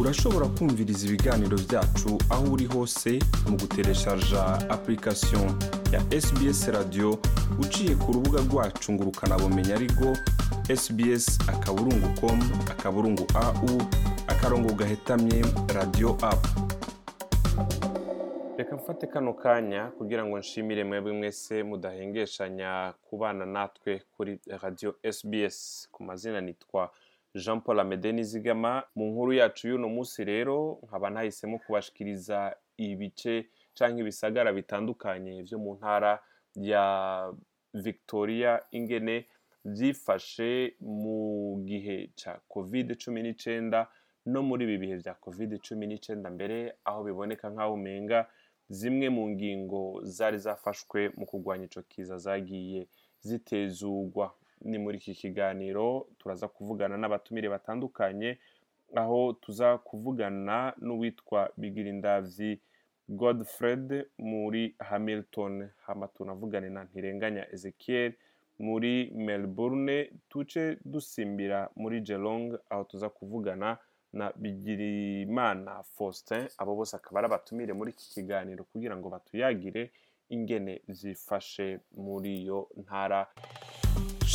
urashobora kumviriza ibiganiro byacu aho uri hose mu gutereshaja application ya sbs radio uciye ku rubuga rwacu ngo ukanabumenya ariko sbs akaburungu com akaburungu au akarongo gahetamye radio apu reka mfate kano kanya kugira ngo nshimire mwebwe mwese mudahengeshanya kubana natwe kuri radio sbs ku mazina nitwa jean paul amede nizigama mu nkuru yacu y'uno munsi rero nkaba nahisemo kubashikiriza ibice cyangwa ibisagara bitandukanye byo mu ntara ya victoria ingene byifashe mu gihe cya covid cumi n'icyenda no muri ibi bihe bya covid cumi n'icyenda mbere aho biboneka nk'aho umenga zimwe mu ngingo zari zafashwe mu kurwanya icyo kiza zagiye zitezugwa. Ni muri iki kiganiro turaza kuvugana n'abatumire batandukanye aho tuza kuvugana n'uwitwa bigirindavyi godfred muri hamilton. Hama tunavugane na ntirenganya ezekiel muri melbourne. Tuce dusimbira muri gelong aho tuza kuvugana na bigirimana faustin. Abo bose akaba ari abatumire muri iki kiganiro kugira ngo batuyagire ingene zifashe muri iyo ntara.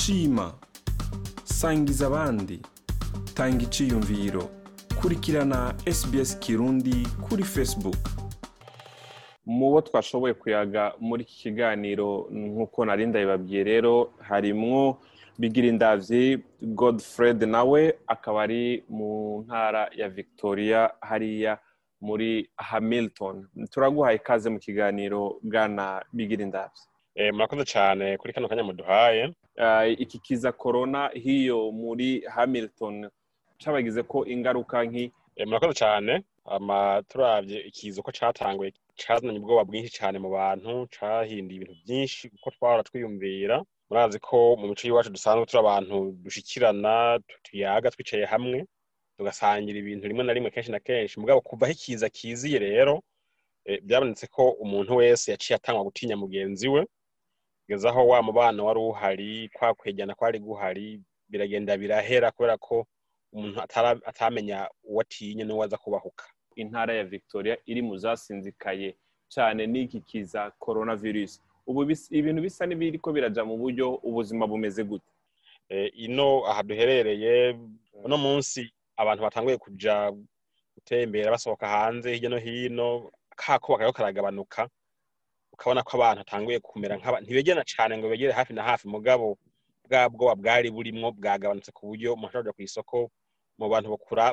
Shima sangiza abandi. Tanga iciyumviro. Kurikirana sbs kirundi kuri facebook. Mu bo twashoboye kuyaga muri iki kiganiro nk'uko nari ndabibabwiye rero harimwo bigirindavyi godfred nawe akaba ari mu ntara ya victoria hariya muri hamilton. Turaguhaye ikaze mu kiganiro bwana bigirindavyi. Murakoze cyane kuri kano kanya muduhaye. Iki kiza korona hiyo muri hamilton. Cabagize ko ingaruka nki murakoze cyane turabye ikiza uko cyatanguye cyazanye ubwoba bwinshi cyane mu bantu cyahinduye ibintu byinshi kuko twahora twiyumvira. Murazi ko mu mico y'iwacu dusanzwe turi abantu dushikirana tuyaga twicaye hamwe tugasangira ibintu rimwe na rimwe kenshi na kenshi. Mugabo kuvaho ikiza kiziye rero byabonetse ko umuntu wese yaciye atangwa gutinya mugenzi we. Kugeza aho wa mubano wari uhari kwa kwejyana kwari guhari biragenda birahera kubera ko umuntu atamenya uwo atinye n'uwo aza kubahuka. Intara ya victoria iri mu zasinzikaye cyane n'iki kiza coronavirus. Ubu ibintu bisa n'ibiri ko biraja mu buryo ubuzima bumeze gute? Ino aha duherereye uno munsi abantu batanguye kuja gutembera basohoka hanze hirya no hino kako bakaba karagabanuka ukabona ko abantu batanguye kumera nk'aba ntibegera cyane ngo begere hafi na hafi. Mugabo bwa bwoba bwari burimwo bwagabanutse ku buryo umuntu ashobora ku isoko mu bantu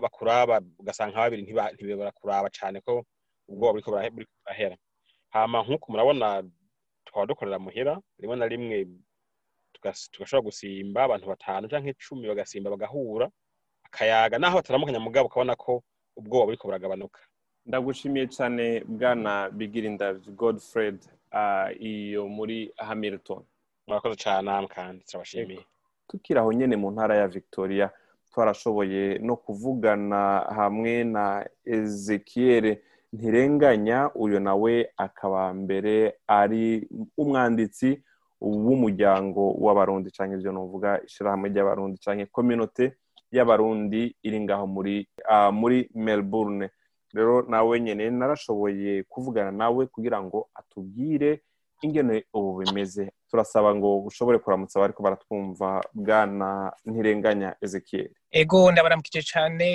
bakuraba ugasanga babiri ntibarakuraba cyane ko ubwoba buriko burahera. Hama nk'uko murabona tukaba dukorera muhira rimwe na rimwe tugashobora gusimba abantu batanu cyangwa icumi bagasimba bagahura akayaga naho bataramukanya mugabo ukabona ko ubwoba buriko buragabanuka. Ndagushimiye cyane bwana bigirindavyi godfred iyo muri hamilton. Murakoze cyane namwe kandi turabashimiye. Tukiri aho nyene mu ntara ya victoria twarashoboye no kuvugana hamwe na ezekiel ntirenganya uyu nawe akaba mbere ari umwanditsi w'umuryango w'abarundi cyangwa ibyo nuvuga ishyirahamwe ry'abarundi cyangwa kominote y'abarundi iri ngaho muri muri melbourne. Rero nawe nyine narashoboye kuvugana nawe kugira ngo atubwire ingene ubu bimeze. Turasaba ngo ushobore kuramutsa abari baratwumva bwana ntirenganya ezekiel. Ego ndabaramukije cyane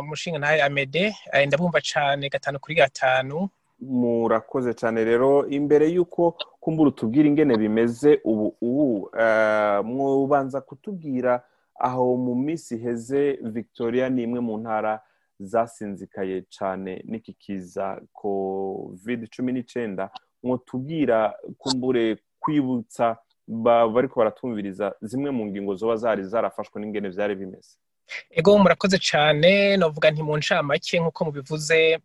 umushinga ntawe amede ndabumva cyane gatanu kuri gatanu. Murakoze cyane rero imbere y'uko kumbura utubwira ingene bimeze ubu ubu mubanza kutubwira aho mu minsi iheze victoria ni imwe mu ntara zasinzikaye cyane n'iki kiza covid cumi n'icyenda mwotubwira kumbure kwibutsa bariko baratumviriza zimwe mu ngingo zoba zari zarafashwe n'ingene byari bimeze. Ego murakoze cyane novuga nti mu ncamake nk'uko mubivuze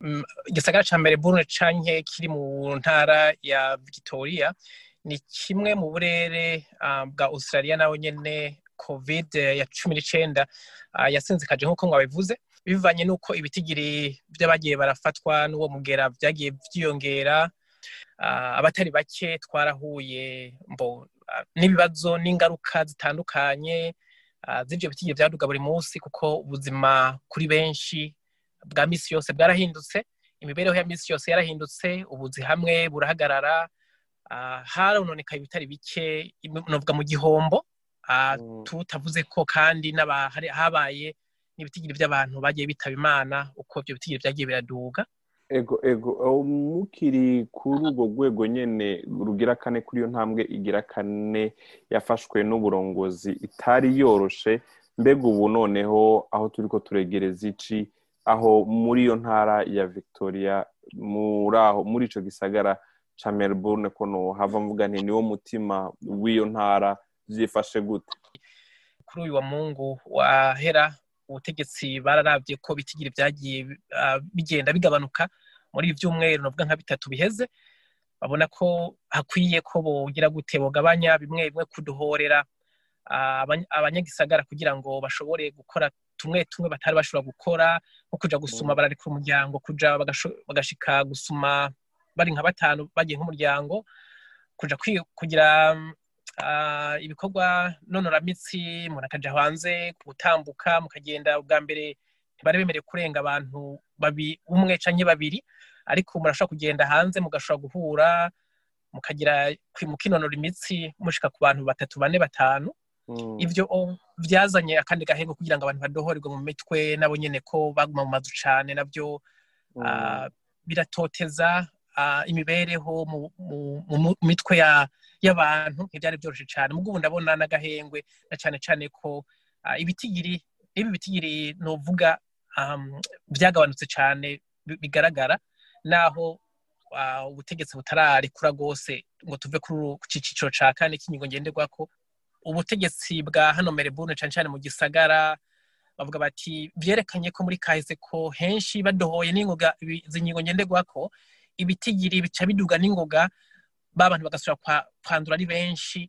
igisagara ca melbourne canke kiri mu ntara ya victoria ni kimwe mu burere bwa australia nawe nyene covid ya cumi n'icenda yasinzikaje nk'uko mwabivuze bivanye n'uko ibitigiri by'abagiye barafatwa n'uwo mugera byagiye byiyongera abatari bake twarahuye n'ibibazo n'ingaruka zitandukanye z'ibyo bitigiri byaduga buri munsi kuko ubuzima kuri benshi bwa misi yose bwarahindutse imibereho ya misi yose yarahindutse ubuzi hamwe burahagarara harononekaye ibitari bike novuga mu gihombo. Tutavuze ko kandi habaye n'ibitigiri by'abantu bagiye bitaba imana uko ibyo bitigiri byagiye biraduga. Ego ego mukiri kuri urwo rwego nyine rugira kane kuri iyo ntambwe igira kane yafashwe n'uburongozi itari yoroshe. Mbega ubu noneho aho turi ko turegereza ici aho muri iyo ntara ya victoria muri aho muri icyo gisagara cya melbourne ko hava mvuga nti niwo mutima w'iyo ntara byifashe gute. Kuri uyu wa mungu wahera ubutegetsi bararabye ko bitigiri byagiye bigenda bigabanuka. Muri ibi byumweru navuga nka bitatu biheze babona ko hakwiye ko bogira gute bogabanya bimwe bimwe kuduhorera abanyagisagara kugira ngo bashobore gukora tumwe tumwe batari bashobora gukora nko kuja gusuma barareka umuryango kuja bagashika gusuma bari nka batanu bagiye nk'umuryango kugira ibikorwa nonoramitsi umuntu akaja hanze gutambuka mukagenda bwa mbere ntibari bemerewe kurenga abantu umwe canke babiri ariko murashobora kugenda hanze mugashobora guhura mukagira mukinonora imitsi mushika ku bantu batatu bane batanu. Ivyo vyazanye akandi gahego kugira ngo abantu badohorerwe mu mitwe nabo nyene ko baguma mu mazu cane navyo biratoteza imibereho mu mitwe y'abantu ntibyari byoroshye cyane. Mu ubu ndabona n'agahengwe na cyane cyane ko ibitigiri n'ibi bitigiri nuvuga byagabanutse cyane bigaragara naho ubutegetsi butararekura rwose ngo tuve ku cyiciro cya kane cy'ingingo ngenderwako ubutegetsi bwa hano Melbourne cyane cyane mu gisagara bavuga bati byerekanye ko muri kahise ko henshi badohoye izi ngingo ngenderwako ibitigiri bica biduga n'ingoga babantu bagasubira kwandura ari benshi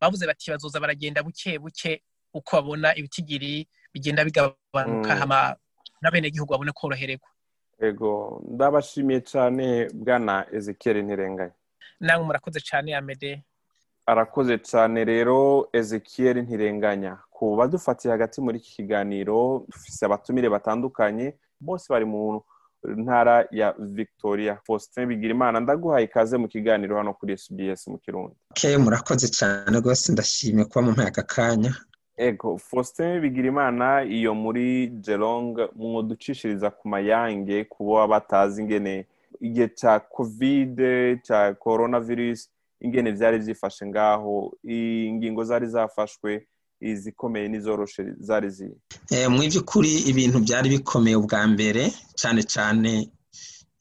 bavuze bati bazoza baragenda buke buke uko babona ibitigiri bigenda bigabanuka hama n'abenegihugu babone korohererwa. Ego ndabashimiye cyane bwana ezekiel ntirenganya namwe murakoze cyane amede arakoze cyane rero ezekiel ntirenganya. Ku badufatiye hagati muri iki kiganiro dufise abatumire batandukanye bose bari mu ntara ya victoria. Faustin bigirimana ndaguhaye ikaze mu kiganiro hano kuri sbs mu kirundi. Ke murakoze cyane rwose ndashimye kuba mu aka kanya ego faustin bigirimana iyo muri gelong mwoducishiriza ku mayange kuba batazi ingene igihe cya kovide cya coronavirus ingene byari byifashe ngaho ingingo zari zafashwe izikomeye n'izoroshe zari ziri mu by'ukuri ibintu byari bikomeye ubwa mbere cyane cyane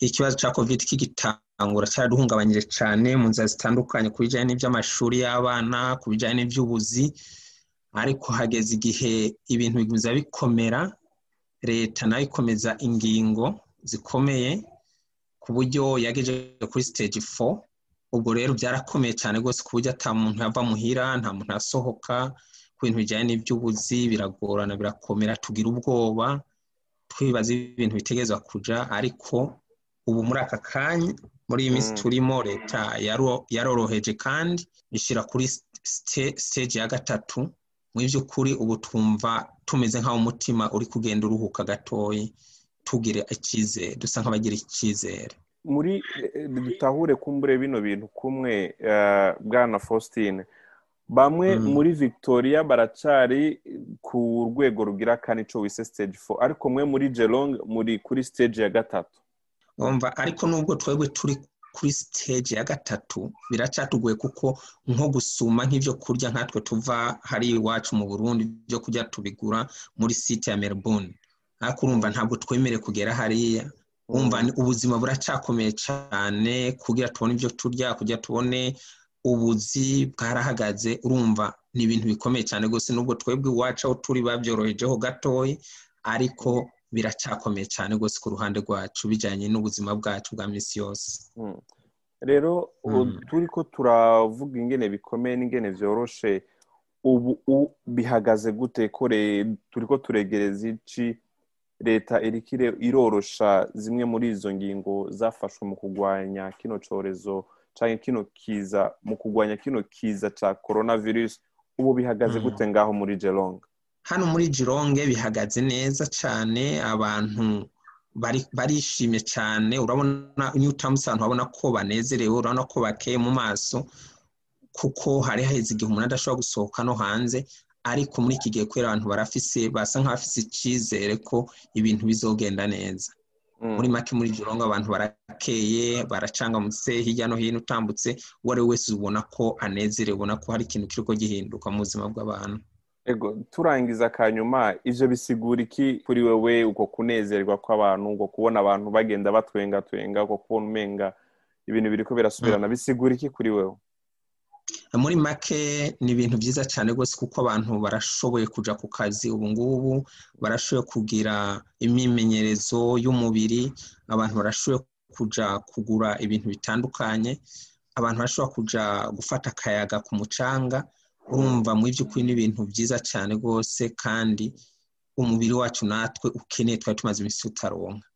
ikibazo cya kovide kigitangura cyaraduhungabanyije cyane mu nzira zitandukanye ku bijyanye n'iby'amashuri y'abana ku bijyanye n'iby'ubuzi. Ariko hageze igihe ibintu bikomeza bikomera leta na yo ikomeza ingingo zikomeye ku buryo yagejeje kuri stage four. Ubwo rero byarakomeye cyane rwose ku buryo ata muntu yava muhira nta muntu asohoka. Ku bintu bijyanye n'iby'ubuzi biragorana birakomera tugira ubwoba twibaza ibintu bitegerezwa kuja ariko ubu muri aka kanya muri iyi minsi turimo leta yaroroheje kandi ishyira kuri stage ya gatatu. Mu by'ukuri ubu twumva tumeze nk'aho umutima uri kugenda uruhuka gatoya tugira icyizere dusa nk'abagira icyizere. Muri dutahure kumbure bino bintu kumwe bwana faustin bamwe muri victoria baracari ku rwego rugira kane icyo wise stage four. Ariko mwe muri gelong muri kuri stage ya gatatu. Wumva? Ariko nubwo twebwe turi kuri stage ya gatatu biracatugoye kuko nko gusuma nk'ibyo kurya nkatwe tuva hari iwacu mu burundi byo kurya tubigura muri site ya melbourne. Ariko urumva ntabwo twemerewe kugera hariya. Wumva ubuzima buracakomeye cyane kugira tubone ibyo turya kugira tubone ubuzi bwarahagaze urumva ni ibintu bikomeye cyane rwose nubwo twebwe iwacu aho turi babyorohejeho gatoya ariko biracyakomeye cyane rwose ku ruhande rwacu bijyanye n'ubuzima bwacu bwa minsi yose. Rero turi ko turavuga ingene bikomeye n'ingene byoroshe ubu bihagaze gute? Turi ko turegereza iki? Leta irorosha zimwe muri izo ngingo zafashwe mu kurwanya kino cyorezo cyangwa kino kiza mu kurwanya kino kiza cya coronavirus ubu bihagaze gute ngaho muri gelong hano muri gironge bihagaze neza cyane abantu barishimye cyane. Urabona iyo ahantu urabona ko banezerewe urabona ko bakeye mu maso kuko hari haheze igihe umuntu adashobora gusohoka no hanze ariko muri iki gihe kubera abantu barafise basa nk'abafise icyizere ko ibintu bizogenda neza. Muri make muri girongo abantu barakeye baracangamutse hirya no hino utambutse uwo ari we wese ubona ko anezerewe ubona ko hari ikintu kiriko gihinduka mu buzima bw'abantu. Turangiza akanyuma ivyo bisigura iki kuri wewe uko kunezerwa kw'abantu uko kubona abantu bagenda batwenga twenga uko kubona umenga ibintu biriko birasubirana bisigura iki kuri wewe? Muri make ni ibintu byiza cyane rwose kuko abantu barashoboye kuja ku kazi ubu ngubu barashoboye kugira imyimenyerezo y'umubiri abantu barashoboye kuja kugura ibintu bitandukanye abantu barashobora kuja gufata akayaga ku mucanga urumva mu by'ukuri ni ibintu byiza cyane rwose kandi umubiri wacu natwe ukeneye twari tumaze iminsi tutaronka.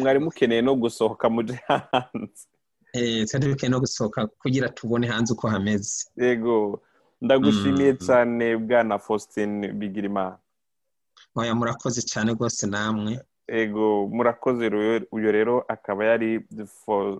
Mwari mukeneye no gusohoka muje hanze twari dukeneye no gusohoka kugira tubone hanze uko hameze. Yego ndagushimiye cyane bwana faustin bigirimana. Oya murakoze cyane rwose namwe. Ego murakoze uyu rero akaba yari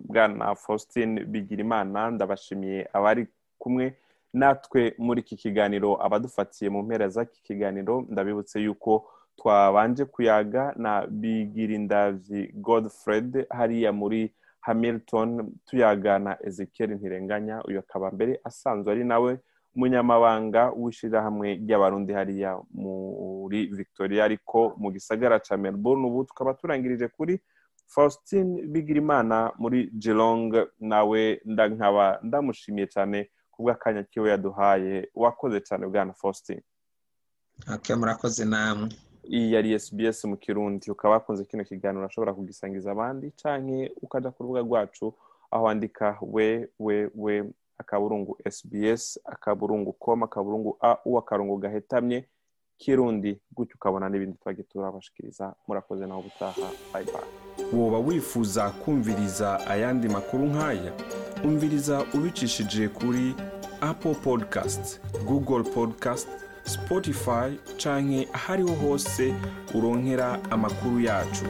bwana faustin bigirimana. Ndabashimiye abari kumwe natwe muri iki kiganiro abadufatiye mu mpera z'iki kiganiro. Ndabibutse yuko twabanje kuyaga na bigirindavyi godfred hariya muri hamilton tuyaga na ezekiel ntirenganya uyu akaba mbere asanzwe ari nawe umunyamabanga w'ishyirahamwe ry'abarundi hariya muri victoria ariko mu gisagara ca melbourne ubu tukaba turangirije kuri faustin bigirimana muri gelong nawe nkaba ndamushimiye cyane kubw'akanya kiwe yaduhaye wakoze cyane bwana faustin. Murakoze namwe. Iyi yari SBS mu kirundi ukaba wakunze kino kiganiro urashobora kugisangiza abandi canke ukaja ku rubuga rwacu aho wandika we we we akaburungu SBS akaburungu com akaburungu au akarungu gahetamye kirundi gutyo ukabona n'ibindi twagiye turabashikiriza murakoze naho ubutaha bye woba wifuza kumviriza ayandi makuru nk'aya umviriza ubicishije kuri apple podcast google podcast spotify canke ahariho hose uronkera amakuru yacu.